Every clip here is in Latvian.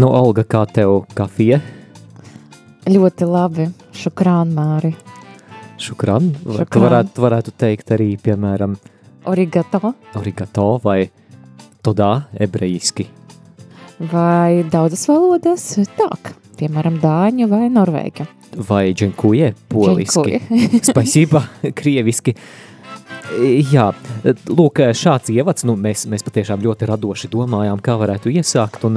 Nu, Olga, kā tev kafija? Ļoti labi. Šukrāna Māri. Šukran? Vai Tu varētu, varētu teikt arī, piemēram, Origato origato vai todā ebrejiski. vai daudzas valodas tāk. Piemēram, dāņu vai norvēģu. Vai dženkuje, poliski. Spasība, krieviski. Jā, lūk, šāds ievads, nu, mēs, mēs patiešām ļoti radoši domājām, kā varētu iesākt, un,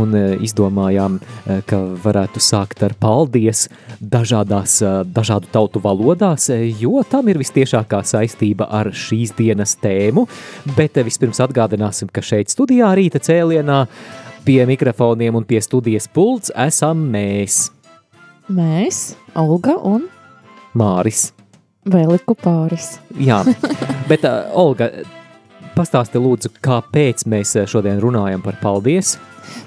un eh, izdomājām, eh, ka varētu sākt ar paldies dažādās, eh, dažādu tautu valodās, jo tam ir vistiešākā saistība ar šīs dienas tēmu, bet vispirms atgādināsim, ka šeit studijā rīta cēlienā pie mikrofoniem un pie studijas pults esam mēs, Mēs, Olga un Māris. Vēliku pāris. Jā, bet uh, Olga, pastāsti lūdzu, kāpēc mēs šodien runājam par paldies?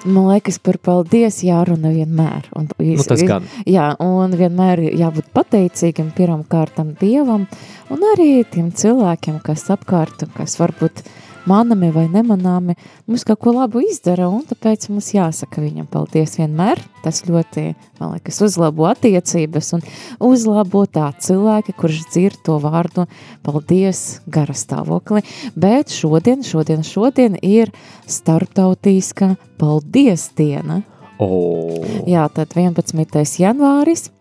Man liekas, par paldies jārunā vienmēr. Un, Nu, tas gan. Jā, un vienmēr jābūt pateicīgam pirmam kārtam Dievam un arī tiem cilvēkiem, kas apkārt, kas varbūt manami vai nemanāmi, mums kaut ko labu izdara, un tāpēc mums jāsaka viņam paldies vienmēr. Tas ļoti, man liekas, uzlabo attiecības un uzlabo tā cilvēka, kurš dzird to vārdu paldies gara stāvokli. Bet šodien, šodien, šodien ir starptautiska paldies diena. O, Jā, tad 11. janvāris,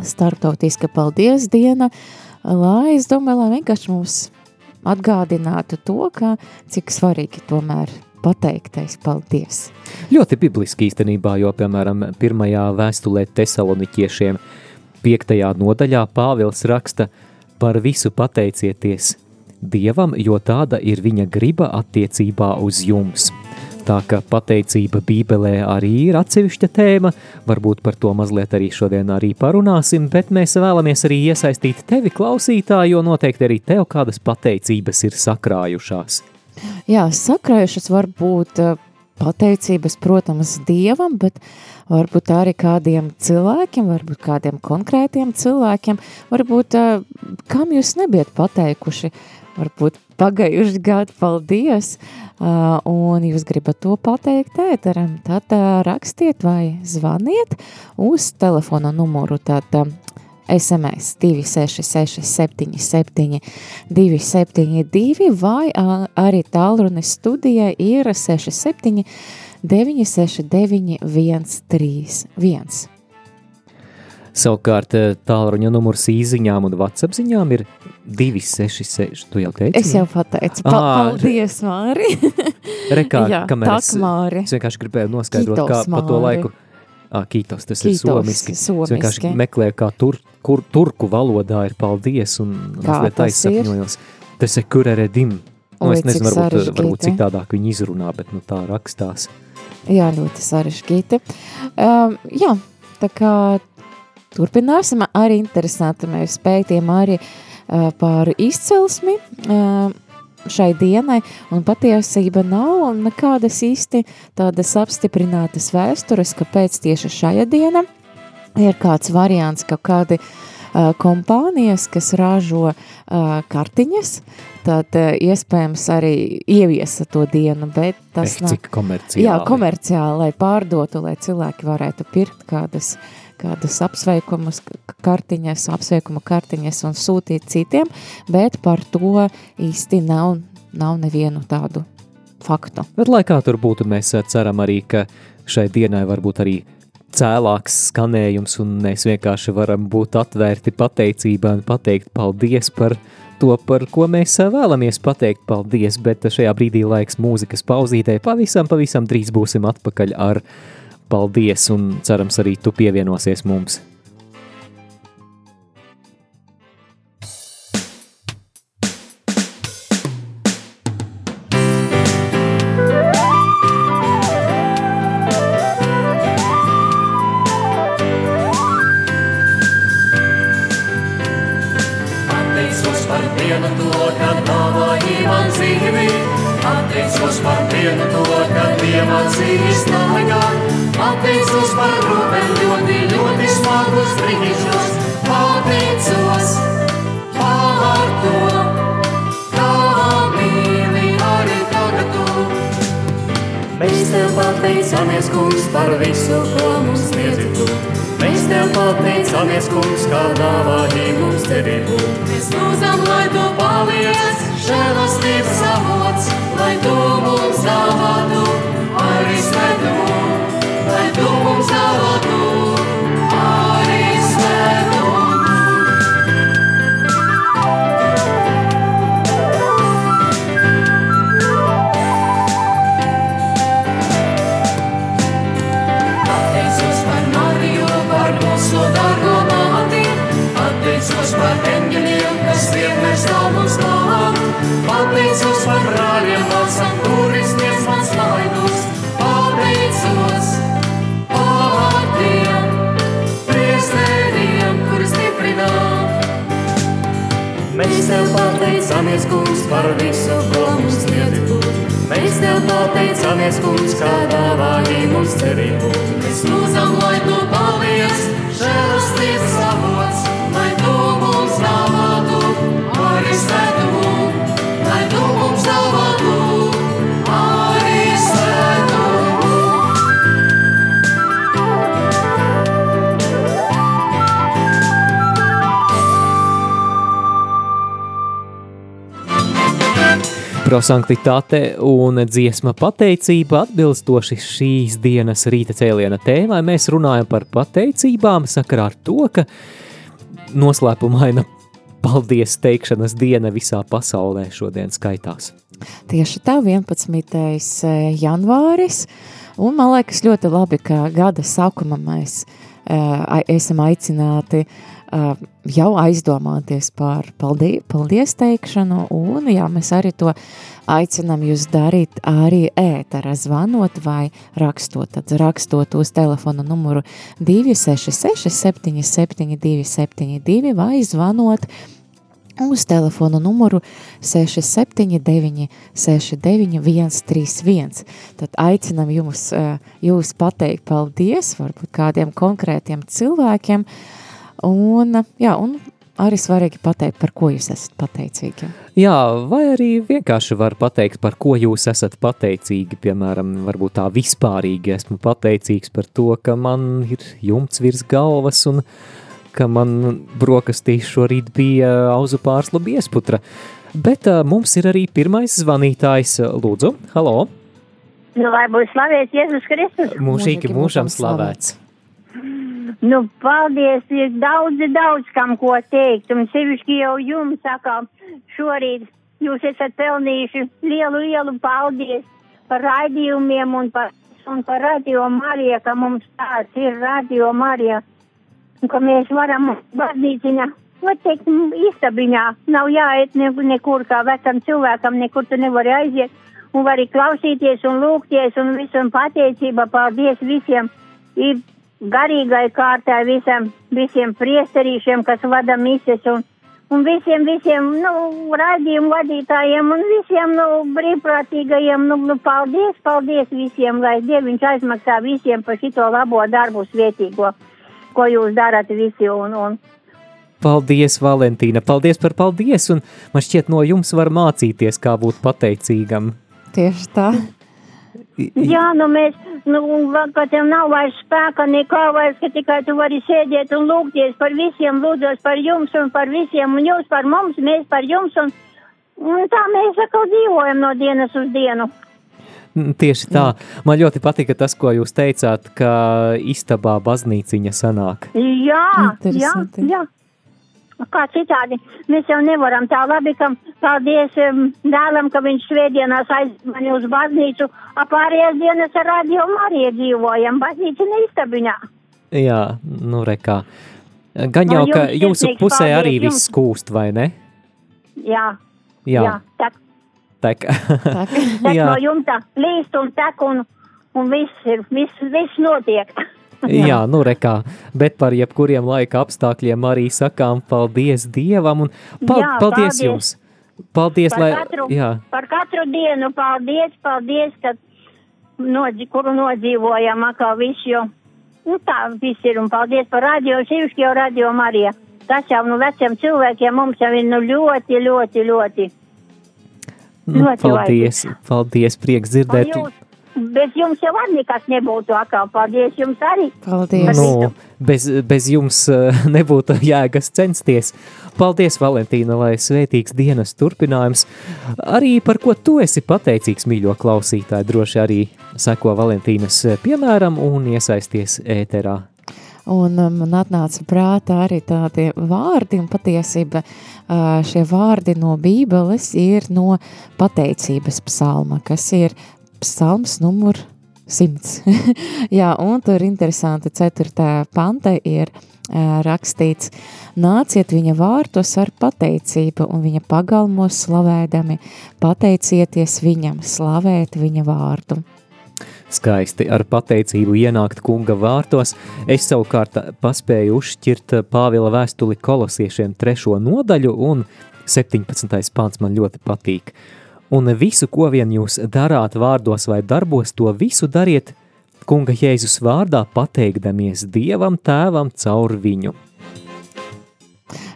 starptautiska paldies diena, lai es domāju, lai vienkārši mums atgādinātu to, ka cik svarīgi tomēr pateiktais paldies. ļoti bibliski īstenībā, jo, piemēram, pirmajā vēstulē tesaloniķiešiem piektajā nodaļā Pāvils raksta par visu pateicieties Dievam, jo tāda ir viņa griba attiecībā uz jums. Tā kā pateicība Bībelē arī ir atsevišķa tēma, varbūt par to mazliet arī šodien arī parunāsim, bet mēs vēlamies arī iesaistīt tevi klausītāju, jo noteikti arī tev kādas pateicības ir sakrājušās. Jā, sakrājušas var būt eh, pateicības, protams, Dievam, bet varbūt arī kādiem cilvēkiem, varbūt kādiem konkrētiem cilvēkiem, varbūt eh, kam jūs nebijat pateikuši, varbūt pagājuši gadu paldies, un jūs gribat to pateikt ēteram, tad rakstiet vai zvaniet uz telefona numuru, tad SMS 266 77 272 vai arī tālrunis studija ir 67 969 131. Savukārt eh, tālruņa numurs īsiņām un WhatsApp ziņām ir 266. Tu jau teici? Es jau pateicu, pa, paldies, Māri. Rekā, Jā, kamēr tak, es, Māri. es vienkārši gribēju noskaidrot, Kitos, kā pa to Māri. laiku. Ah, kītos, tas ir Kītos, somiski. Es vienkārši somiski. meklēju, kā tur, kur, turku valodā ir paldies un mazliet tas ir? aizsapņojos. Tas ir kureredim. Nu, es nezinu, varbūt, sarežģīti. varbūt citādāk viņi izrunā, bet nu, tā rakstās. Jā, ļoti sarežģīti. Um, jā, tā kā turpināsim arī interesanti. Mēs pētījām arī uh, par izcelsmi uh, šai dienai, un patiesība nav nekādas īsti tādas apstiprinātas vēstures, kāpēc tieši šajā dienā ir kāds variants, ka kādi uh, kompānijas, kas ražo uh, kartiņas, tad uh, iespējams arī ieviesa to dienu, bet tas Tas cik komerciāli. Jā, komerciāli, lai pārdotu, lai cilvēki varētu pirkt kādas, kādas apsveikumus, kartiņas, apsveikuma kartiņas un sūtīt citiem, bet par to īsti nav, nav nevienu tādu faktu. Bet, lai kā tur būtu, mēs eh, ceram arī, ka šai dienai var būt arī cēlāks skanējums, un mēs vienkārši varam būt atvērti pateicībā un pateikt paldies par to, par ko mēs eh, vēlamies pateikt paldies, bet šajā brīdī laiks mūzikas pauzītē pavisam, pavisam drīz būsim atpakaļ ar paldies un cerams arī tu pievienosies mums. Pateicos par vienu to, kad man dzīvi. Pateicos par rūpēm ļoti, ļoti smagus brīžus. Pateicos par to, kā mīli arī tagad tu. Mēs tev pateicamies, kungs, par visu, ko mums sniedzi tu. Mēs tev pateicamies, kungs, kā dāvāji mums cerību. Mēs lūdzam, lai tu paliec, žēlastības avots, lai tu mums dāvātu arī svētumu, tu mums dāvātu arī pateicamies, kungs, Prosanktitāte un dziesma pateicība atbilstoši šīs dienas rīta cēliena tēmai. Mēs runājam par pateicībām sakarā ar to, ka noslēpumaina paldies teikšanas diena visā pasaulē šodien skaitās. Tieši tā, 11. janvāris, un man liekas ļoti labi, ka gada sākumā mēs uh, esam aicināti uh, jau aizdomāties par paldi, paldies teikšanu, un jā, mēs arī to aicinām jūs darīt arī ētera, zvanot vai rakstot, tad rakstot uz telefona numuru 266 77 272 vai zvanot uz telefona numuru 679 69 131. Tad aicinam jums, jūs pateikt paldies varbūt kādiem konkrētiem cilvēkiem, un, jā, un arī svarīgi pateikt, par ko jūs esat pateicīgi. Jā, vai arī vienkārši var pateikt, par ko jūs esat pateicīgi. Piemēram, varbūt tā vispārīgi esmu pateicīgs par to, ka man ir jumts virs galvas un ka man brokastīs šorīt bija auzu pārsla biesputra. Bet uh, mums ir arī pirmais zvanītājs. Lūdzu, halo! Nu, lai būtu slavēts Jēzus Kristus. Mūžīgi mūžam slavēts. Nu, paldies, ir daudz, daudz kam ko teikt, un sevišķi jau jums sakā šorīt jūs esat pelnījuši lielu, lielu paldies par raidījumiem un par, un par radio Mariju, ka mums tāds ir radio Marija, un ka mēs varam baznīciņā, var teikt, istabiņā, nav jāiet ne, nekur kā vecam cilvēkam, nekur tu nevari aiziet, un vari klausīties un lūgties un visam pateicība, paldies visiem. Ir garīgai kārtai visam, visiem priesterīšiem, kas vada mises un, un visiem, visiem, nu, raidījumu vadītājiem un visiem, nu, brīvprātīgajiem, nu, nu, paldies, paldies visiem, lai Dieviņš aizmaksā visiem par šito labo darbu svētīgo, ko jūs darat visi un, un Paldies, Valentīna! Paldies par paldies! Un man šķiet, no jums var mācīties, kā būt pateicīgam. Tieši tā. Jā, nu mēs, nu, ka tev nav vairs spēka nekā vairs, ka tikai tu vari sēdēt un lūgties par visiem, lūdzos par jums un par visiem, un jūs par mums, mēs par jums, un, un tā mēs atkal dzīvojam no dienas uz dienu. Tieši tā. Man ļoti patika tas, ko jūs teicāt, ka istabā baznīciņa sanāk. Jā, jā, Interesanti. jā. Kā citādi. Mēs jau nevaram tā labi, ka paldies um, dēlam, ka viņš svētdienās aizmani uz baznīcu, a pārējās dienas ar radio Mariju dzīvojam, baznīca neistabiņā. Jā, nu rekā. Gan jau, Nu, ka jums jūsu pusē paldies arī jums. viss kūst, vai ne? Jā, Jā, jā. tak, tek. tak Jā. no jumta līst un tek un, un viss ir, viss, viss notiek. Jā, nu rekā, bet par jebkuriem laika apstākļiem arī sakām paldies Dievam un pal Jā, paldies paldies. jums. Paldies, Par lai, katru, jā, par katru dienu paldies, paldies, ka nodzi, kuru nodzīvojam, kā viss, jo nu, tā viss ir. Un paldies par radio, sevišķi jau radio Marija. Tas jau nu veciem cilvēkiem mums jau ir nu ļoti, ļoti, ļoti. nu, ļoti paldies, paldies, prieks dzirdēt. jūs, bez jums jau arī nekas nebūtu atkal. Paldies jums arī. Paldies! Nu, bez, bez jums eh, nebūtu jēgas censties. Paldies, Valentīna, lai svētīgs dienas turpinājums. Arī par ko tu esi pateicīgs, mīļo klausītāji, droši arī seko Valentīnas eh, piemēram un iesaisties ēterā. Un um, man atnāca prātā arī tādi vārdi, un patiesība uh, šie vārdi no Bībeles ir no pateicības psalma, kas ir psalms numur 100. Jā, un tur interesanti 4. panta ir uh, rakstīts, nāciet viņa vārtos ar pateicību un viņa pagalmos slavēdami, pateicieties viņam, slavēt viņa vārdu. Skaisti ar pateicību ienākt kunga vārtos. Es savukārt paspēju uzšķirt Pāvila vēstuli kolosiešiem trešo nodaļu un 17. pāns man ļoti patīk. Un visu, ko vien jūs darāt vārdos vai darbos, to visu dariet kunga Jēzus vārdā, pateikdamies Dievam tēvam caur viņu.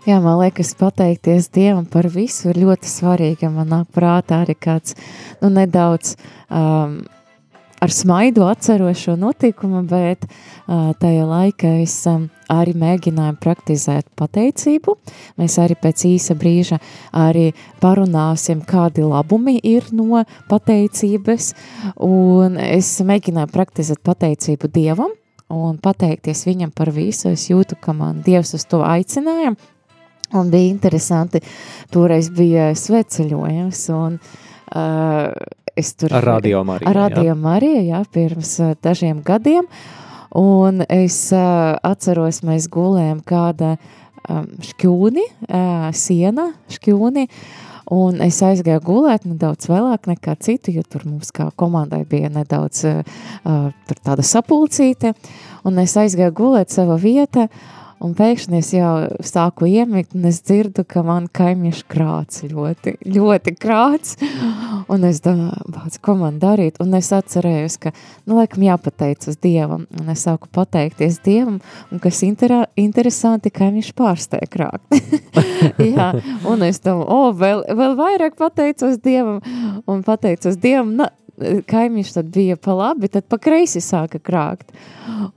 Jā, man liekas, pateikties Dievam par visu ir ļoti svarīgi. Man nāk prātā arī kāds nu, nedaudz um, ar smaidu atceros šo notikumu, bet uh, tajā laikā es um, arī mēģināju praktizēt pateicību. Mēs arī pēc īsa brīža arī parunāsim, kādi labumi ir no pateicības, un es mēģināju praktizēt pateicību Dievam un pateikties viņam par visu. Es jūtu, ka man Dievs uz to aicināja, Un bija interesanti, toreiz bija sveceļojums, un uh, es tur... Ar Radio Mariju, Ar jā. Radio Mariju, jā, pirms dažiem gadiem, un es uh, atceros, mēs gulējam kāda um, šķūni, uh, siena šķūni, un es aizgāju gulēt nedaudz vēlāk nekā citu, jo tur mums kā komandai bija nedaudz uh, tāda sapulcīte, un es aizgāju gulēt sava vieta, Un pēkšņi es jau sāku iemigt, un es dzirdu, ka man kaimiņš krāts ļoti, ļoti krāts. Un es domāju, ko man darīt? Un es atcerējos, ka, nu, laikam jāpateicas Dievam. Un es sāku pateikties Dievam, un kas interā, interesanti, kaimiņš pārstāja krākt. Jā, un es domāju, o, vēl, vēl vairāk pateicos Dievam, un pateicos Dievam, na, kaimiņš tad bija pa labi, tad pa kreisi sāka krākt.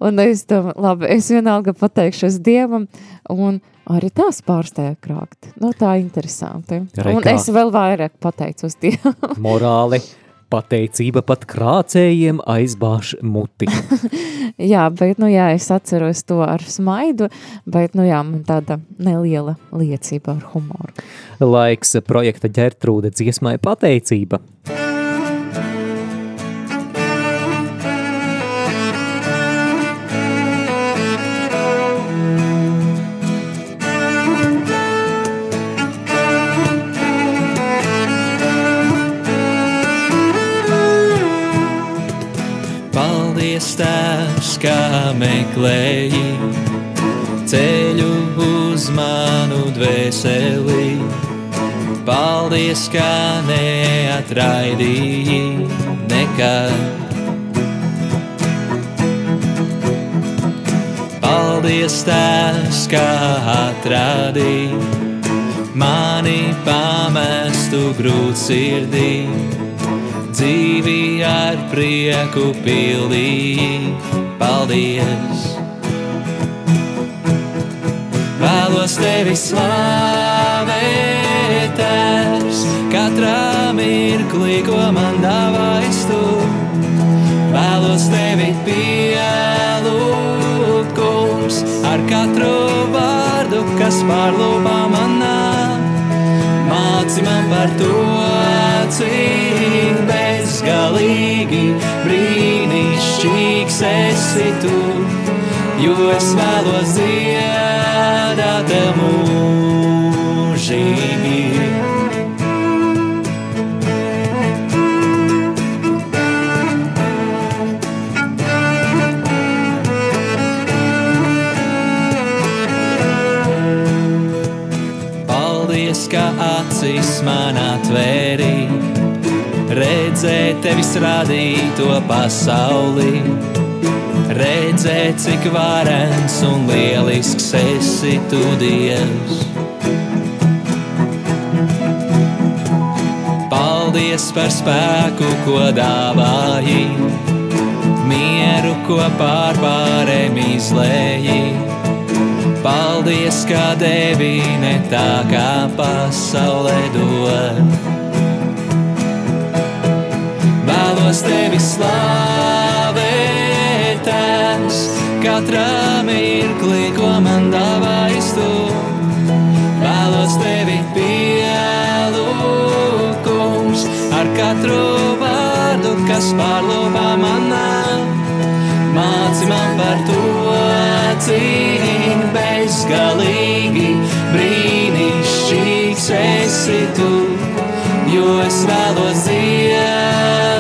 Un es domāju, labi, es vienalga pateikšos Dievam, un arī tās pārstāja krākt. Nu, tā interesanti. Rekā. Un es vēl vairāk pateicos Dievam. Morāli, pateicība pat krācējiem aizbāž muti. jā, bet, nu jā, es atceros to ar smaidu, bet, nu jā, man tāda neliela liecība ar humoru. Laiks projekta ģertrūde dziesmai pateicība. Paldies, Tēvs, kā meklēji ceļu uz manu dvēseli. Paldies, kā neatraidīji nekad. Paldies, Tēvs, kā atrādīji mani pamestu grūtsirdī dzīvi ar prieku pildīji. Paldies! Vēlos tevi slavēt, Tēvs, katrā mirklī, ko man dāvājas tu. Vēlos tevi pielūgt, kungs, ar katru vārdu, kas pārlūpām par to, bezgalīgi brīnišķīgs esi tu, jo es vēlos dziedāt mūžīgi. Paldies, ka acis man atvēri, redzēt tevis radīto pasauli. Redzēt, cik varens un lielisks esi tu Dievs. Paldies par spēku, ko dāvāji, mieru, ko pārpārēm izlēji. Paldies, ka devi ne tā kā pasaulē dod. Vēlos tevi slavēt, tās katrā mirklī, ko man dāvājas tu. Vēlos tevi pielūkums ar katru vārdu, kas pārlūpā manā. Māci man par to, cik bezgalīgi brīnišķīgs esi tu, jo es vēlos dziedāt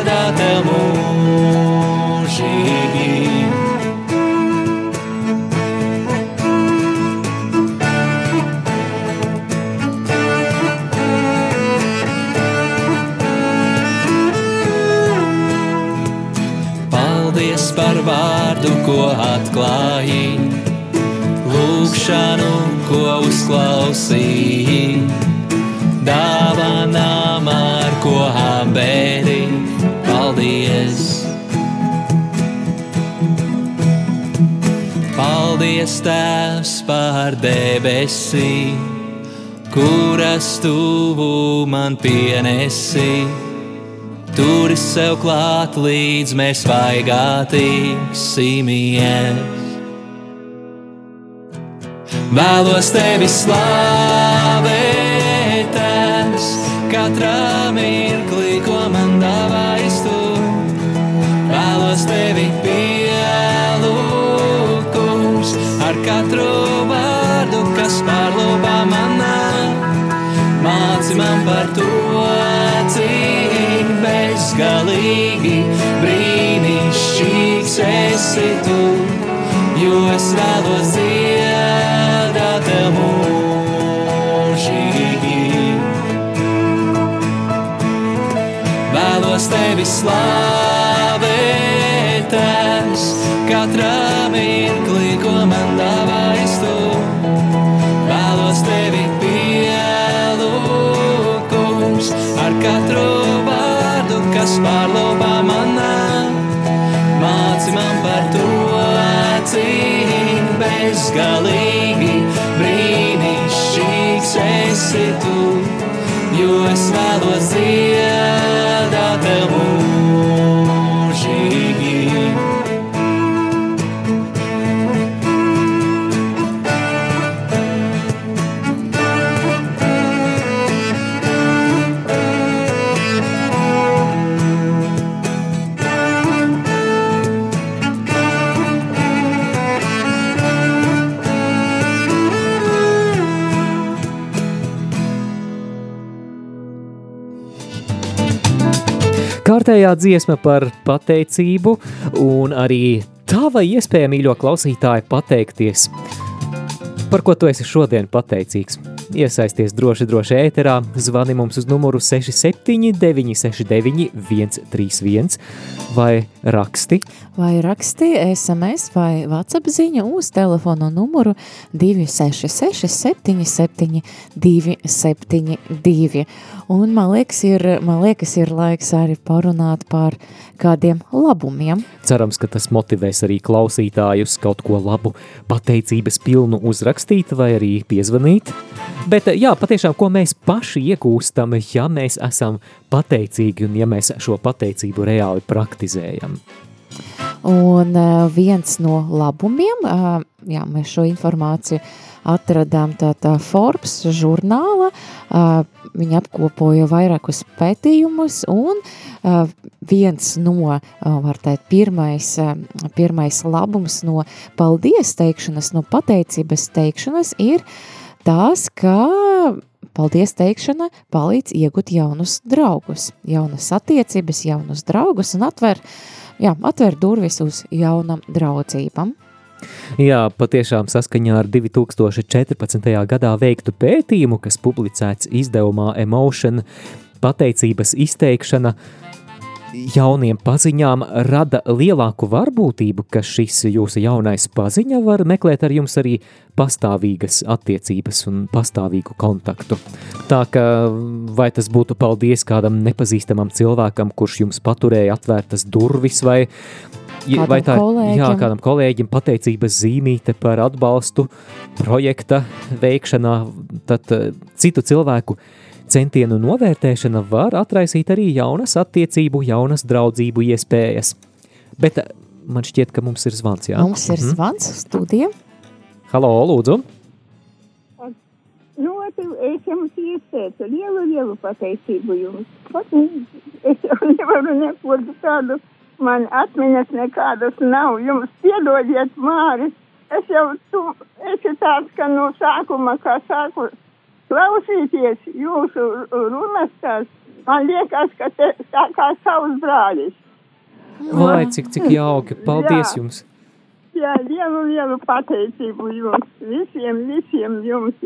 ko atklāji, lūgšanu, ko uzklausīji, dāvanām, ar ko apbēri. Paldies! Paldies, Tēvs, par debesīm, kuras tuvu man pienesi. Turi sev klāt, līdz mēs vaigā tiksimies. Vēlos tevi slavēt, tās, katrā mirklī, ko man dāvājas tu. Vēlos tevi pielūkums ar katru vārdu, kas pārlūpā manā. Māci man par to, bezgalīgi brīnišķīgs esi tu, jo es vēlos dziedāt tev mūžīgi. Vēlos tevi slavēt, bezgalīgi brīnišķīgs esi tu, jo es vēlos dziedāt Kārtējā dziesma par pateicību un arī tava iespēja, mīļo klausītāji, pateikties. Par ko tu esi šodien pateicīgs? Iesaisties droši, droši ēterā, zvani mums uz numuru 67 969 131 vai raksti. Vai raksti SMS vai WhatsApp ziņa uz telefona numuru 266 77 272. Un man liekas, ir, man liekas, ir laiks arī parunāt par kādiem labumiem. Cerams, ka tas motivēs arī klausītājus kaut ko labu, pateicības pilnu uzrakstīt vai arī piezvanīt. Bet jā, patiešām, ko mēs paši iegūstam, ja mēs esam pateicīgi un ja mēs šo pateicību reāli praktizējam. Un uh, viens no labumiem, uh, jā, mēs šo informāciju atradām tātā Forbes žurnāla, viņi apkopoja vairākus pētījumus un viens no, var teikt, pirmais, pirmais labums no paldies teikšanas, no pateicības teikšanas ir tās, ka paldies teikšana palīdz iegūt jaunus draugus, jaunas attiecības, jaunus draugus un atver, jā, atver durvis uz jaunam draudzībam. Jā, patiešām saskaņā ar 2014. gadā veiktu pētījumu, kas publicēts izdevumā Emotion, pateicības izteikšana jauniem paziņām rada lielāku varbūtību, ka šis jūsu jaunais paziņa var meklēt ar jums arī pastāvīgas attiecības un pastāvīgu kontaktu. Tā ka vai tas būtu paldies kādam nepazīstamam cilvēkam, kurš jums paturēja atvērtas durvis, vai Kādam vai tā kolēģim. jā, kādam kolēģim pateicības zīmīte par atbalstu projekta veikšanā, tad eh, citu cilvēku centienu novērtēšana var atraisīt arī jaunas attiecību, jaunas draudzību iespējas. Bet eh, man šķiet, ka mums ir zvans, jā? Mums ir Mhm. zvans studija. Halo, lūdzu! Ļoti es jums ieteicu lielu, lielu pateicību jums. Es jau nevaru neko tādu, man atmiņas nekādas nav. Jums piedodiet, Māris. Es jau tu, esi tāds, ka no sākuma, kā sāku klausīties jūsu runas, tās, man liekas, ka te tā kā savs brālis. Vai cik, cik jauki! Paldies Jā. jums! Jā, lielu, lielu pateicību jums, visiem, visiem jums.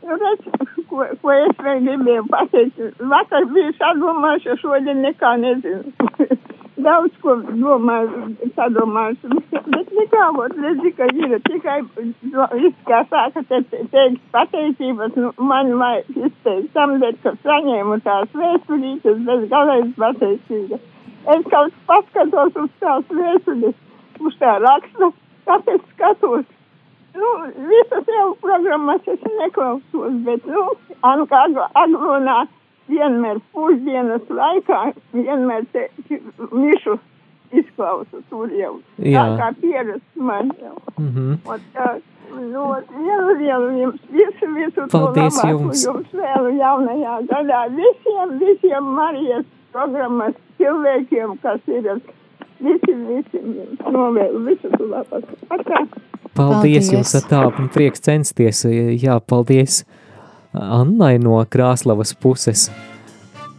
Redz, ko, ko es vēl gribēju pateikt. Vakar biju sadomājuši, šodien nekā nezinu. Daudz ko domāju, sadomājuši, bet nekā, vot redzi, ka ir tikai, viss, kā sāka te, te, teikt pateicības, nu, man vajag izteikt tam, bet, ka saņēmu tās vēstulītes, bez galējas pateicīga. Es kaut paskatos uz tās vēstules, uz tā raksta, kāpēc skatos. Nu, visas jau programmas es neklausos, bet, nu, Anka Ag- Aglonā vienmēr pusdienas laikā, vienmēr te mišu izklausu tur jau. Jā. Tā kā pierasts man jau. Mhm. Un tā, nu, lielu, lielu jums visu, visu Paldies to labāko jums. jums vēlu jaunajā gadā. Visiem, visiem Marijas programmas cilvēkiem, kas ir, visi, visi jums novēlu visu to labāko. Atā. Paldies, Paldies. jums tā, prieks censties. Jā, paldies Annai no Krāslavas puses.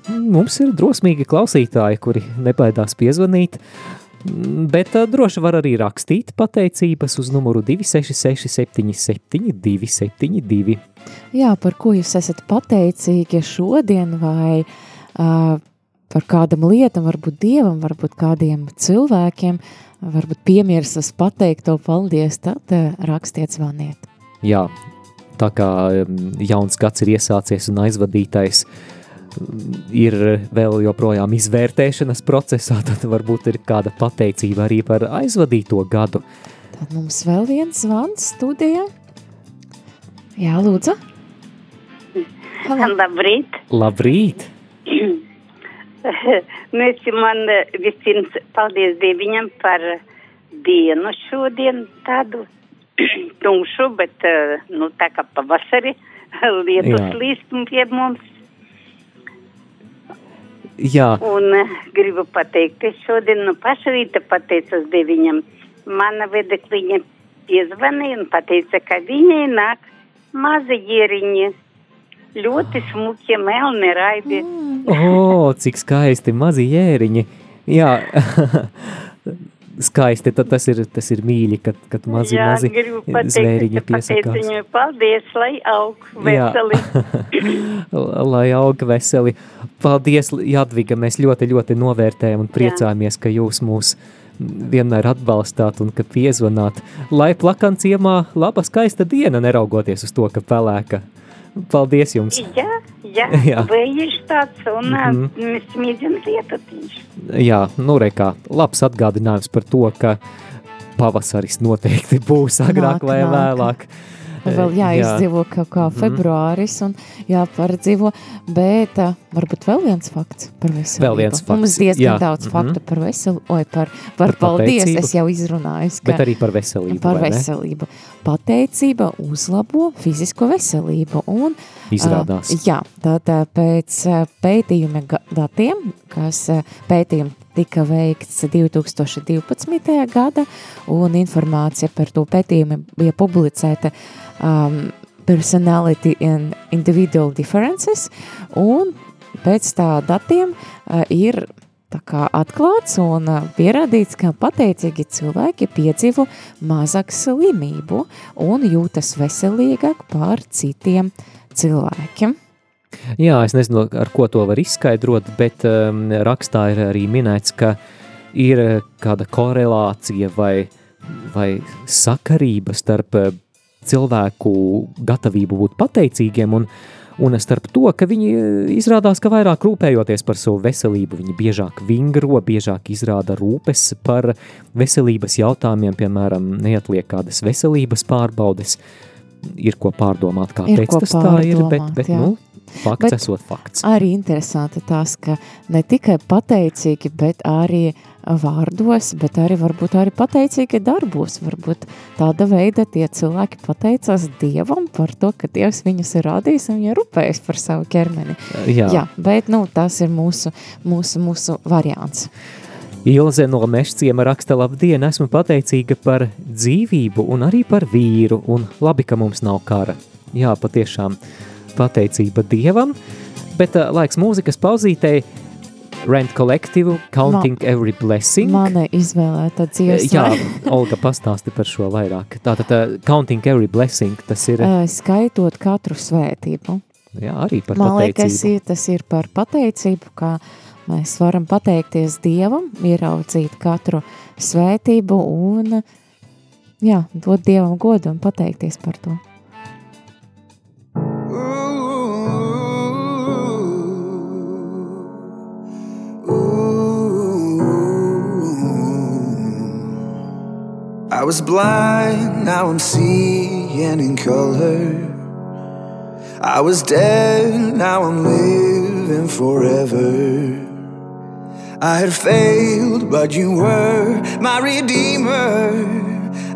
Mums ir drosmīgi klausītāji, kuri nebaidās piezvanīt, bet ā, droši var arī rakstīt pateicības uz numuru 266 77 272. Jā, par ko jūs esat pateicīgi šodien vai uh, par kādam lietam, varbūt dievam, varbūt kādiem cilvēkiem, varbūt piemirsas pateikt to paldies, tad rakstiet zvaniet. Jā, tā kā jauns gads ir iesācies un aizvadītais ir vēl joprojām izvērtēšanas procesā, tad varbūt ir kāda pateicība arī par aizvadīto gadu. Tad mums vēl viens zvans studijā. Jā, lūdzu. Halo. Labrīt! Labrīt! es man eh, vispirms paldies Dieviņam par dienu šodien tādu tumšu, bet eh, nu, tā kā pavasari lietus Jā. līst pie mums. Jā, Un eh, gribu pateikt, es šodien no paša rīta pateicos Dieviņam. Mana vedekliņa piezvanīja un pateica, ka viņai nāk mazi ieriņi, ļoti smuki, melni raibi. o, cik skaisti mazi jēriņi. Jā, skaisti, tad tas ir, tas ir mīļi, kad, kad mazi, Jā, mazi pateikt, zvēriņi piesakās. viņai paldies, lai aug Jā. veseli. Lai aug veseli. Paldies, Jadviga, mēs ļoti, ļoti novērtējam un priecājamies, ka jūs mūs vienmēr atbalstāt un ka piezvanāt. Lai plakan ciemā laba skaista diena, neraugoties uz to, ka pelēka. Paldies jums! Jā, jā, Jā. vējš tāds un Mhm. mm -hmm. smīdzina lietatiņš. Jā, nu rekā, labs atgādinājums par to, ka pavasaris noteikti būs agrāk Nāk, vai nāk. vēlāk. Vēl jāizdzīvo kaut kā Mhm. februāris un jāpārdzīvo, bet uh, varbūt vēl viens fakts par veselību. Vēl viens fakts, Mums diezgan jā, daudz mhm. faktu par veselību, oi, par, par, Par paldies, pateicību. es jau izrunāju. Bet arī par veselību, Par veselību. Pateicība uzlabo fizisko veselību un Izrādās. Uh, jā, tātad pēc pētījuma datiem, kas pētījumi tika veikts 2012. gada, un informācija par to pētījumu bija publicēta um, Personality and Individual Differences, un pēc tā datiem uh, ir tā kā atklāts un uh, pierādīts, ka pateicīgi cilvēki piedzīvo mazāk slimību un jūtas veselīgāk par citiem cilvēkiem. Jā, es nezinu, ar ko to var izskaidrot, bet um, rakstā ir arī minēts, ka ir uh, kāda korelācija vai, vai sakarība starp uh, cilvēku gatavību būt pateicīgiem un, un starp to, ka viņi uh, izrādās, ka vairāk rūpējoties par savu veselību, viņi biežāk vingro, biežāk izrāda rūpes par veselības jautājumiem, piemēram, neatliek kādas veselības pārbaudes, ir ko pārdomāt, kāpēc tas tā ir, bet, pārdomāt, bet jā. nu, fakts Bet esot fakts. Arī interesanti tas, ka ne tikai pateicīgi, bet arī vārdos, bet arī varbūt arī pateicīgi darbos. Varbūt tāda veida tie cilvēki pateicās Dievam par to, ka Dievs viņus ir radījis un viņi rūpējas par savu ķermeni. Jā. Jā bet nu, tas ir mūsu, mūsu, mūsu variants. Ilze no Mešciema raksta labdien, esmu pateicīga par dzīvību un arī par vīru, un labi, ka mums nav kara. Jā, patiešām pateicība Dievam, bet uh, laiks mūzikas pauzītei Rent Collective, Counting Ma- Every Blessing. Mana izvēlēta dziesma. Jā, Olga pastāsti par šo vairāk. Tātad uh, Counting Every Blessing, tas ir, Eh, Skaitot katru svētību. jā, arī par Man liekas, pateicību. ir- tas ir par pateicību, kā mēs varam pateikties Dievam, ieraudzīt katru svētību un jā, dot Dievam godu un pateikties par to. I was blind, now I'm seeing in color. I was dead, now I'm living forever. I had failed, but you were my redeemer.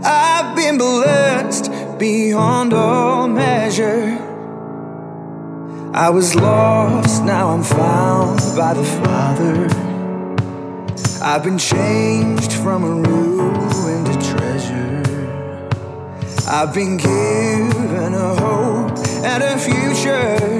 I've been blessed beyond all measure. I was lost, now I'm found by the Father. I've been changed from a ruin. I've been given a hope and a future.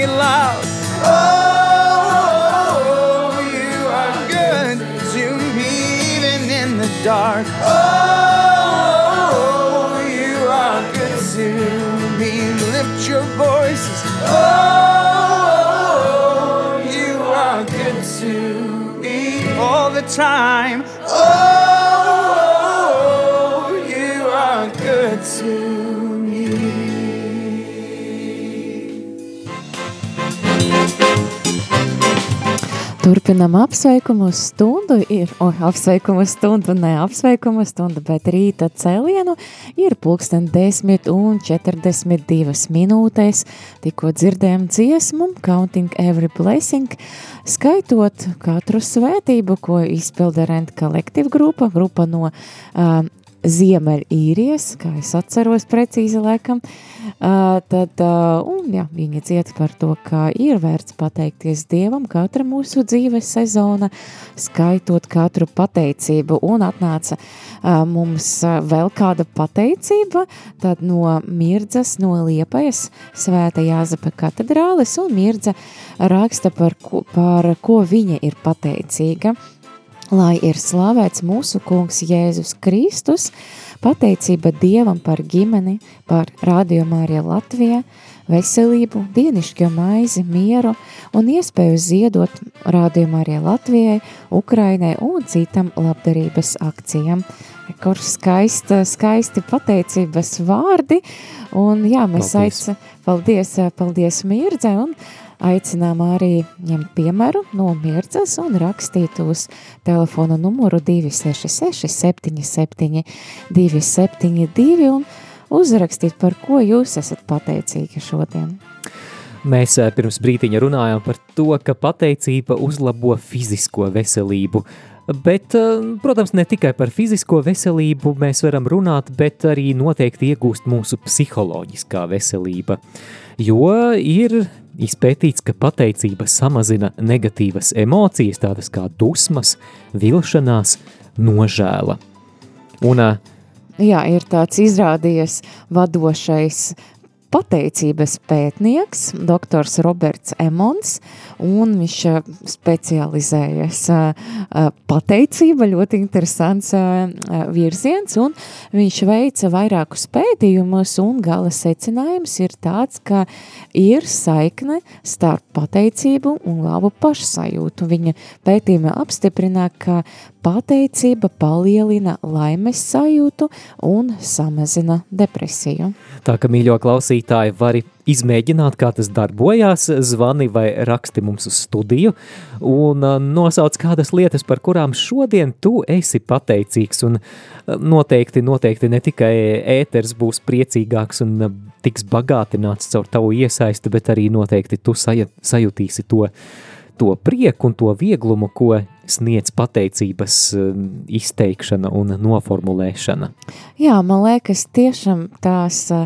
Sing loud. Oh, you are good to me even in the dark. Oh, you are good to me. Lift your voices. Oh, you are good to me all the time. Turpinam apsveikumu stundu. Ir oh, apsveikumu stundu, ne apsveikumu stundu, bet rīta cēlienu ir pulksten 10 un 42 minūtēs. Tikko dzirdējām dziesmu, Counting Every Blessing, skaitot katru svētību, ko izpilda Rent Collective grupa, grupa no uh, Ziemeļīrijas, kā es atceros precīzi laikam, tad, un jā, viņi dzied par to, ka ir vērts pateikties Dievam katra mūsu dzīves sezona, skaitot katru pateicību, un atnāca mums vēl kāda pateicība, tad no Mirdzas, no Liepajas, Svēta Jāzepa katedrāles, un Mirdza raksta par ko, par ko viņa ir pateicīga, Lai ir slavēts mūsu kungs Jēzus Kristus, pateicība Dievam par ģimeni, par Radio Mārija Latvijā, veselību, dienišķo maizi, mieru un iespēju ziedot Radio Mārija Latvijai, Ukrainai un citam labdarības akcijām. Kur skaista, skaisti pateicības vārdi, un jā, mēs aicinām, paldies, paldies Mirdzē, un Aicinām arī ņemt piemēru no Mirdzas un rakstīt uz telefona numuru 266 77 272 un uzrakstīt, par ko jūs esat pateicīgi šodien. Mēs eh, pirms brītiņa runājām par to, ka pateicība uzlabo fizisko veselību. Bet, eh, protams, ne tikai par fizisko veselību mēs varam runāt, bet arī noteikti iegūst mūsu psiholoģiskā veselība. Jo ir izpētīts, ka pateicība samazina negatīvas emocijas, tādas kā dusmas, vilšanās, nožēla. Un Jā, ir tāds izrādījies vadošais pateicības pētnieks, doktors Roberts Emons, un viņš ā, specializējas ā, ā, pateicība, ļoti interesants virziens, un viņš veica vairākus pētījumus, un gala secinājums ir tāds, ka ir saikne starp pateicību un labu pašsajūtu. Viņa pētījumi apstiprina, ka pateicība palielina laimes sajūtu un samazina depresiju. Tā ka, mīļo klausītāji, vari izmēģināt, kā tas darbojās, zvani vai raksti mums uz studiju un ā, nosauc kādas lietas, par kurām šodien tu esi pateicīgs un ā, noteikti, noteikti ne tikai ēters būs priecīgāks un ā, tiks bagātināts caur tavu iesaisti, bet arī noteikti tu sajutīsi to, to prieku un to vieglumu, ko sniedz pateicības ā, izteikšana un noformulēšana. Jā, man liekas, tiešām tās ā,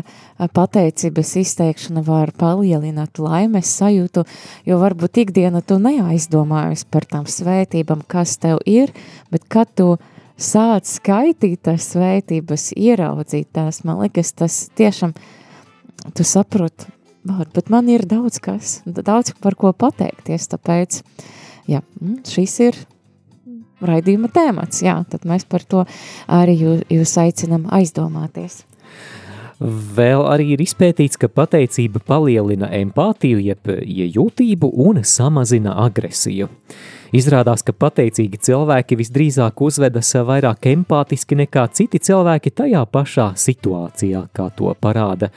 pateicības izteikšana var palielināt laimes sajūtu, jo varbūt ikdiena tu neaizdomājies par tām svētībām, kas tev ir, bet kad tu sāc skaitīt tās svētības, ieraudzīt tās, man liekas, tas tiešām, tu saproti, "Vau, bet man ir daudz kas, daudz par ko pateikties, tāpēc, jā, mm, šis ir raidījuma tēmats, jā, tad mēs par to arī jūs, jūs aicinam aizdomāties. Vēl arī ir izpētīts, ka pateicība palielina empātiju, jeb iejūtību un samazina agresiju. Izrādās, ka pateicīgi cilvēki visdrīzāk uzvedas vairāk empātiski nekā citi cilvēki tajā pašā situācijā, kā to parāda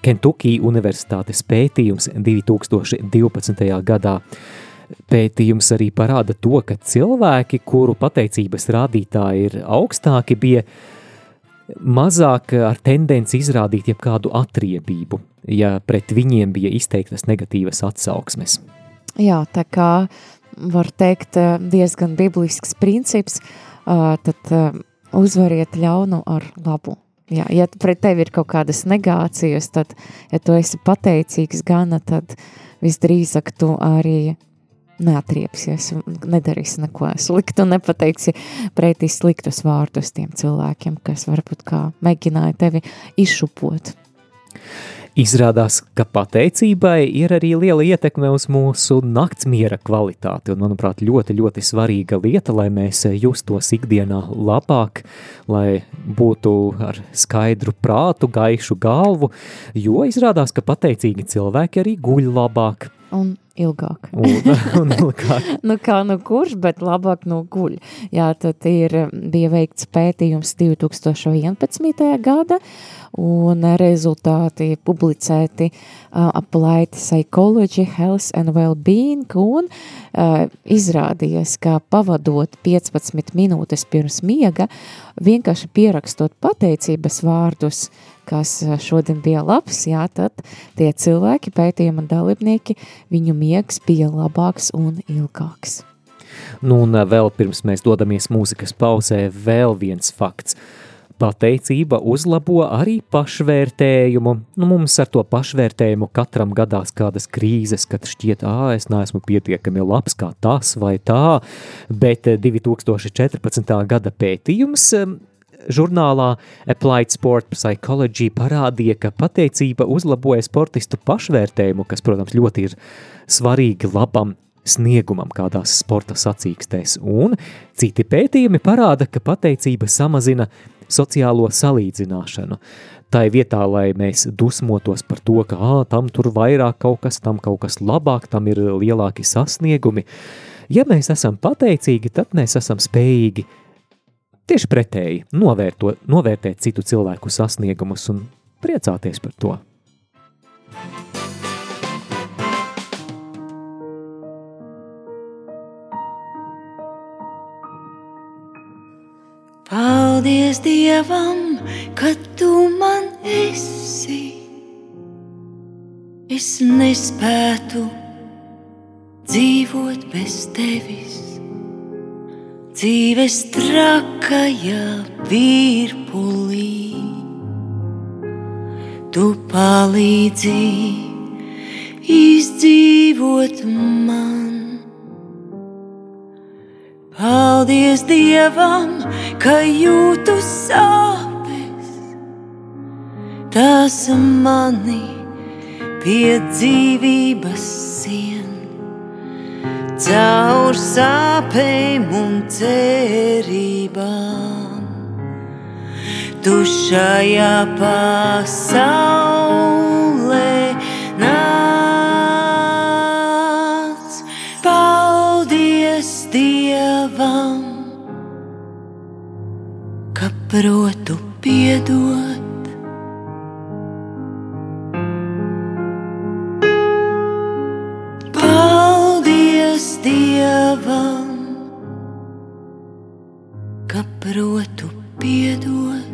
Kentucky Universitātes pētījums 2012. gadā. Pētījums arī parāda to, ka cilvēki, kuru pateicības rādītāji ir augstāki, bija mazāk ar tendenci izrādīt jebkādu atriebību, ja pret viņiem bija izteiktas negatīvas atsauksmes. Jā, tā kā var teikt diezgan biblisks princips, tad uzvariet ļaunu ar labu. Jā, ja pret tevi ir kaut kādas negācijas, tad, ja tu esi pateicīgs gana, tad visdrīzāk tu arī neatriepsies un nedarīsi neko sliktu nepateiksi pretī sliktus vārdus tiem cilvēkiem, kas varbūt kā mēģināja tevi izšupot. Izrādās, ka pateicībai ir arī liela ietekme uz mūsu naktsmiera kvalitāti, un, manuprāt, ļoti, ļoti svarīga lieta, lai mēs justos ikdienā labāk, lai būtu ar skaidru prātu, gaišu galvu, jo izrādās, ka pateicīgi cilvēki arī guļ labāk. Un ilgāk. Un, un ilgāk. nu kā nu kurš, bet labāk nu guļ. Jā, tad ir, bija veikts pētījums 2011. gada, un rezultāti publicēti uh, Applied Psychology, Health and Wellbeing, un uh, izrādījies, ka pavadot 15 minūtes pirms miega, vienkārši pierakstot pateicības vārdus, kas šodien bija labs, jā, tad tie cilvēki, pētījuma dalībnieki, viņu miegs bija labāks un ilgāks. Nu, un vēl pirms mēs dodamies mūzikas pauzē, vēl viens fakts – pateicība uzlabo arī pašvērtējumu. Nu, mums ar to pašvērtējumu katram gadās kādas krīzes, kad šķiet, ā, es neesmu pietiekami labs kā tas vai tā, bet 2014. gada pētījums žurnālā Applied Sport Psychology parādīja, ka pateicība uzlaboja sportistu pašvērtējumu, kas, protams, ļoti ir svarīgi labam sniegumam kādās sporta sacīkstēs, un citi pētījumi parāda, ka pateicība samazina sociālo salīdzināšanu. Tā ir vietā, lai mēs dusmotos par to, ka ā, tam tur vairāk kaut kas, tam kaut kas labāk, tam ir lielāki sasniegumi. Ja mēs esam pateicīgi, tad mēs esam spējīgi tieši pretēji novērto, novērtēt citu cilvēku sasniegumus un priecāties par to. Paldies Dievam, ka tu man esi. Es nespētu dzīvot bez tevis. Dzīves trakajā virpulī. Tu palīdzi izdzīvot man. Paldies Dievam, ka jūtu sāpes. Tas mani pie dzīvības sien. Caur sāpēm un cerībām. Tu šajā pasaulē nāc. Paldies Dievam, ka protu piedot. Protu piedot.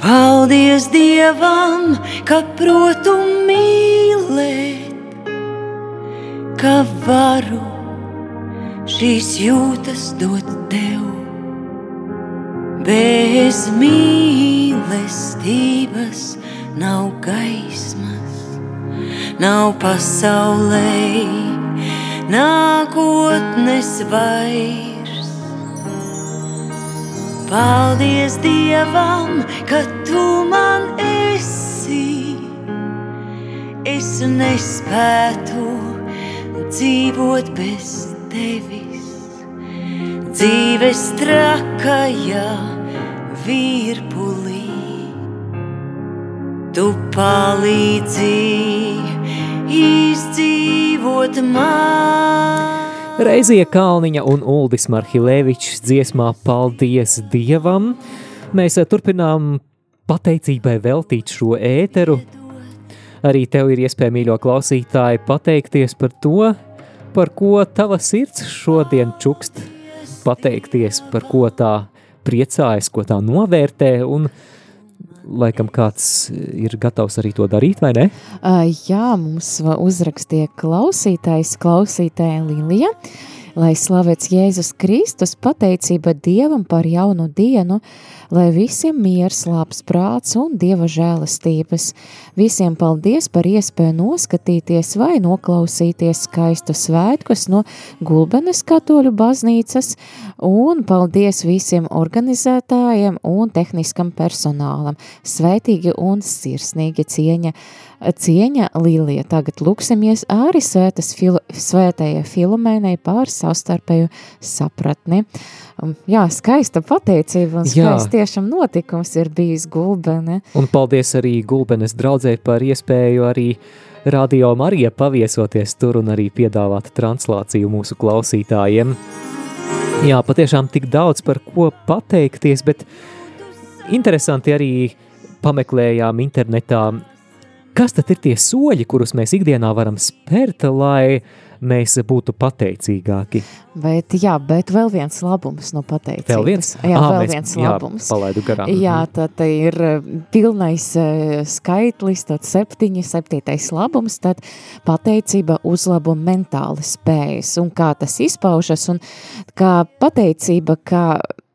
Paldies Dievam, ka protu mīlēt, ka varu šīs jūtas dot tev. Bez mīlestības nav gaismas, nav pasaulē, nākotnes vairs. Paldies Dievam, ka tu man esi. Es nespētu dzīvot bez tevis. Dzīves trakajā virpulī. Tu palīdzi izdzīvot man. Reizie Kalniņa un Uldis Marhilevičs dziesmā Paldies Dievam. Mēs eh, turpinām pateicībai veltīt šo ēteru. Arī tev ir iespēja, mīļo klausītāji, pateikties par to, par ko tava sirds šodien čukst pateikties, par ko tā priecājas, ko tā novērtē, un laikam kāds ir gatavs arī to darīt, vai ne? Uh, jā, mums uzrakstīja klausītājs, klausītāja Lilija. Lai slavēts Jēzus Kristus, pateicība Dievam par jaunu dienu, lai visiem miers, labs prāts un Dieva žēlastības. Visiem paldies par iespēju noskatīties vai noklausīties skaistu svētkus no Gulbenes katoļu baznīcas, un paldies visiem organizētājiem un tehniskam personālam. Svētīgi un sirsnīgi cieņa cieņa Līlija. Tagad lūksimies arī svētas fil svētajai Filomēnai pār savstarpēju sapratni. Um, jā, skaista pateicība un skaists tiešām notikums ir bijis Gulbene. Un paldies arī Gulbenes draudzē par iespēju arī Radio Marija paviesoties tur un arī piedāvāt translāciju mūsu klausītājiem. Jā, patiešām tik daudz par ko pateikties, bet interesanti arī pameklējām internetā Kas tad ir tie soļi, kurus mēs ikdienā varam spērt, lai mēs būtu pateicīgāki? Bet, jā, bet vēl viens labums no pateicības. Vēl viens? Jā, à, vēl mēs, viens labums. Jā, palaidu garām. Jā, tad ir pilnais skaitlis, tad septiņi, septītais labums, tad pateicība uzlabo mentāli spējas un kā tas izpaužas un kā pateicība, kā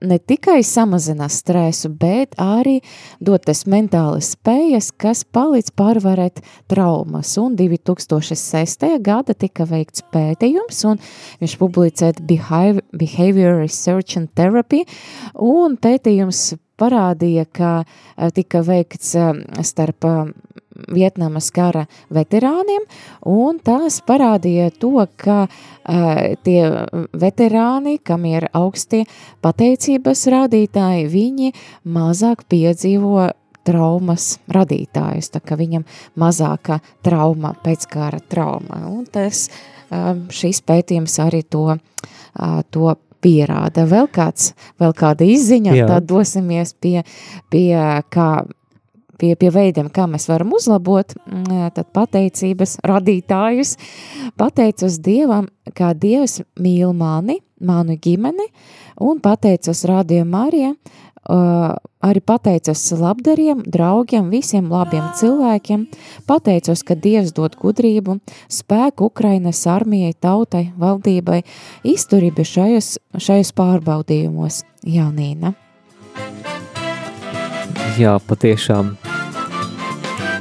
ne tikai samazina stresu, bet arī dotas mentālas spējas, kas palīdz pārvarēt traumas. Un 2006. gada tika veikts pētījums, un viņš publicēt Behavior Research and Therapy, un pētījums parādīja, ka eh, tika veikts eh, starp eh, Vietnamas kara veterāniem, un tās parādīja to, ka uh, tie veterāni, kam ir augstie pateicības rādītāji, viņi mazāk piedzīvo traumas radītājus, tā ka viņam mazāka trauma, pēckara trauma, un tas, uh, šis pētījums arī to, uh, to pierāda. Vēl kāds, vēl kāda izziņa, Jā. tad dosimies pie, pie kā pie, pie veidiem, kā mēs varam uzlabot mm, tad pateicības radītājus. Pateicos Dievam, kā Dievs mīl mani, manu ģimeni, un pateicos Radio Marija, uh, arī pateicos labdariem, draugiem, visiem labiem cilvēkiem, pateicos, ka Dievs dod gudrību, spēku Ukrainas armijai, tautai, valdībai, izturību šajos, šajos pārbaudījumos. Jaunīna. Jā, patiešām.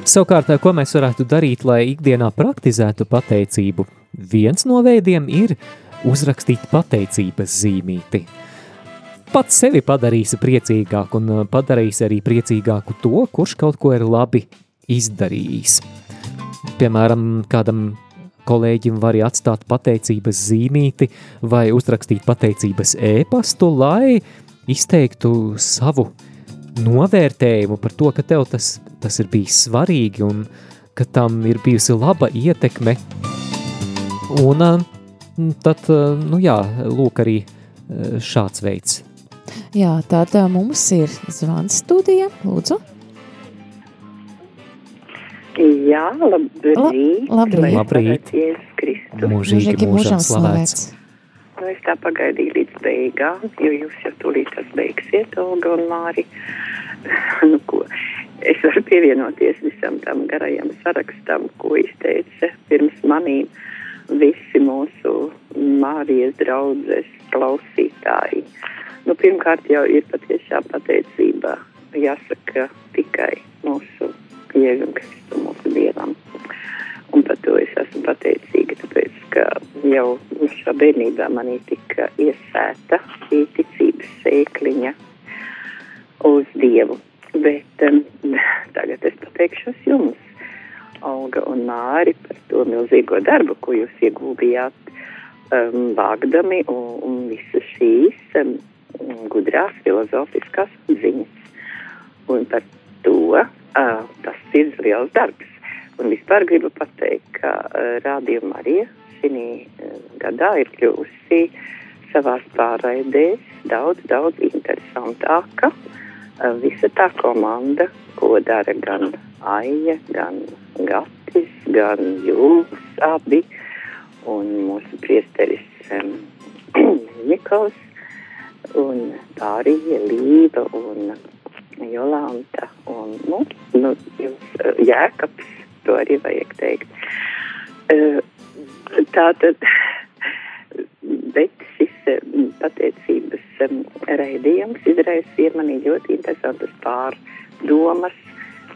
Savukārt, ko mēs varētu darīt, lai ikdienā praktizētu pateicību? Viens no veidiem ir uzrakstīt pateicības zīmīti. Pats sevi padarīsi priecīgāku un uh, padarīsi arī priecīgāku to, kurš kaut ko ir labi izdarījis. Piemēram, kādam kolēģim var atstāt pateicības zīmīti vai uzrakstīt pateicības ēpastu, lai izteiktu savu novērtējumu par to, ka tev tas, tas ir bijis svarīgi un ka tam ir bijusi laba ietekme. Un tad, nu jā, lūk arī šāds veids. Jā, tātad mums ir zvans studija, lūdzu. Jā, labrīt. La, labrīt. Labrīt. Mūžīgi mūžam slavēts. Nu, es tā pagaidīju līdz beigām, jo jūs jau tūlīt tas beigsiet, Olga un Māri. nu, ko, es varu pievienoties visam tam garajam sarakstam, ko izteica pirms manīm visi mūsu Mārijas draudzes klausītāji. Nu, pirmkārt jau ir patiešām pateicība, jāsaka tikai mūsu Jēzum Kristu, mūsu Dievam. Un par to es esmu pateicīga, tāpēc, ka jau šā bērnībā manī tika iesēta šī ticības sēkliņa uz Dievu. Bet um, tagad es pateikšos jums, Olga un Māri, par to milzīgo darbu, ko jūs ieguldījāt um, vāgdami un, un visas šīs um, gudrās filozofiskās ziņas. Un par to uh, tas ir liels darbs. Un vispār gribu pateikt, ka uh, rādījuma arī šī uh, gadā ir kļuvusi savās pārraidēs daudz, daudz interesantāka. Uh, visa tā komanda, ko dara gan Aija, gan Gatis, gan jūs abi un mūsu priesteris um, Nikos, un pārējie Līva un Jolanta, un, nu, nu jums uh, Jēkabs, to arī vajag teikt. Uh, tātad, bet šis um, pateicības um, raidījums izraisīja manī ļoti interesantas pārdomas,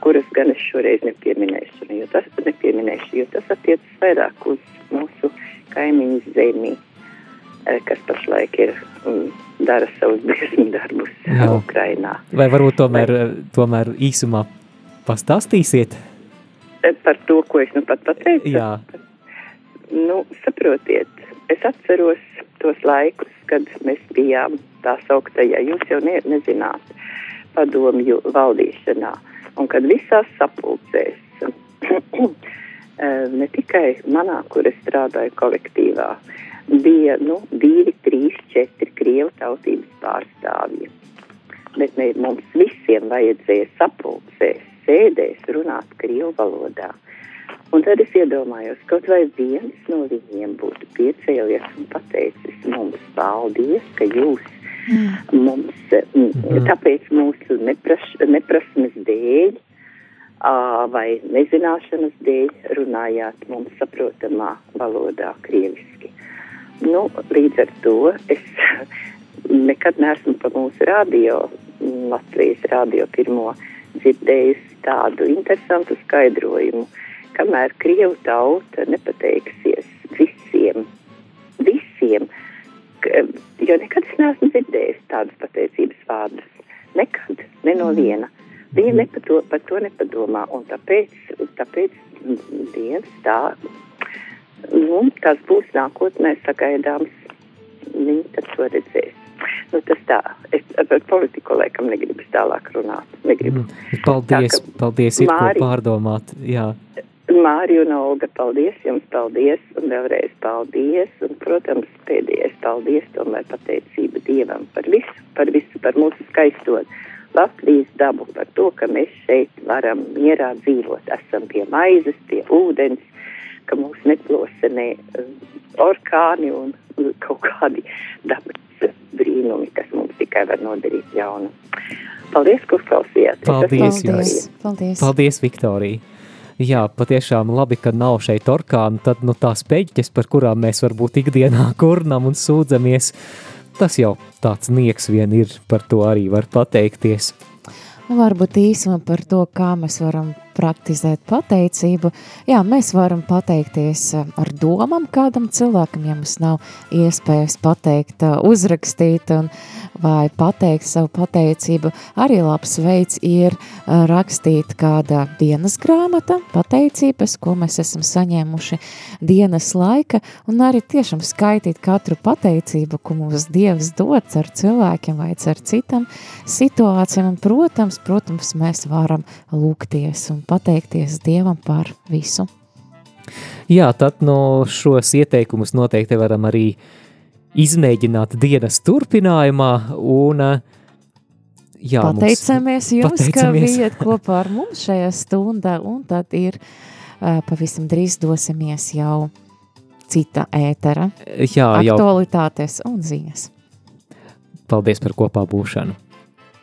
kuras gan es šoreiz nepieminēšu, jo tas, nepieminēšu, jo tas attiecas vairāk uz mūsu kaimiņu zemi, eh, kas pašlaik ir un dara savus briesmu darbus Jā. Ukrainā. Vai varbūt tomēr, Vai... tomēr īsumā pastāstīsiet? Eh, par to, ko es nu pat pateicu? Jā. Nu, saprotiet, es atceros tos laikus, kad mēs bijām tā sauktajā, jūs jau ne, nezināt, padomju valdīšanā. Un kad visās sapulcēs, eh, ne tikai manā, kur es strādāju kolektīvā, bija nu, divi, trīs, četri krievu tautības pārstāvji. Bet ne, mums visiem vajadzēja sapulcēs, sēdēs runāt krievu valodā. Un tad es iedomājos, kaut vai viens no viņiem būtu piecēlies un pateicis mums paldies, ka jūs Mm. Mums, mm. Tāpēc mūsu nepras, neprasmes dēļ vai nezināšanas dēļ runājāt mums saprotamā valodā krieviski. Nu, līdz ar to es nekad neesmu pa mūsu radio, Latvijas radio pirmo dzirdējusi tādu interesantu skaidrojumu, kamēr Krievu tauta nepateiksies visiem, visiem, jo nekad es neesmu dzirdējis tādus pateicības vārdus. Nekad, ne no viena. Viņa nepato, par to nepadomā, un tāpēc, tāpēc Dievs tā, nu, tas būs nākotnē sagaidāms. Viņi tad to redzēs. Nu, tas tā, es par politiku laikam negribu tālāk runāt. Negribu. Mm. Paldies, tā, paldies, ir Māri, ko pārdomāt, jā. Mārija un Olga, paldies jums, paldies, un vēlreiz paldies, un, protams, pēdējais paldies, tomēr pateicība Dievam par visu, par visu, par mūsu skaisto Latvijas dabu, par to, ka mēs šeit varam mierā dzīvot, esam pie maizes, pie ūdens, ka mūs neplosa ne uh, orkāni un kaut kādi dabas brīnumi, kas mums tikai var nodarīt jaunu. Paldies, kur klausījāties. Paldies, paldies, paldies. Paldies, Viktorija. Jā, patiešām labi, ka nav šeit orkānu, tad nu, tās peļķes, par kurām mēs varbūt ikdienā kurnam un sūdzamies, tas jau tāds nieks vien ir, par to arī var pateikties. Varbūt īsumā par to, kā mēs varam praktizēt pateicību. Jā, mēs varam pateikties eh, ar domām kādam cilvēkam, ja mums nav iespējas pateikt, eh, uzrakstīt un, vai pateikt savu pateicību. Arī labs veids ir eh, rakstīt kāda dienas grāmata, pateicības, ko mēs esam saņēmuši dienas laika, un arī tiešām skaitīt katru pateicību, ko mums Dievs dots ar cilvēkiem vai ar citam situācijām, un, protams, protams, mēs varam lūgties un pateikties Dievam par visu. Jā, tad no šos ieteikumus noteikti varam arī izmēģināt dienas turpinājumā un jā, pateicamies jums, pateicamies. ka bijat kopā ar mums šajā stundā un tad ir uh, pavisam drīz dosimies jau cita ētera jā, aktualitātes jau. un ziņas. Paldies par kopā būšanu!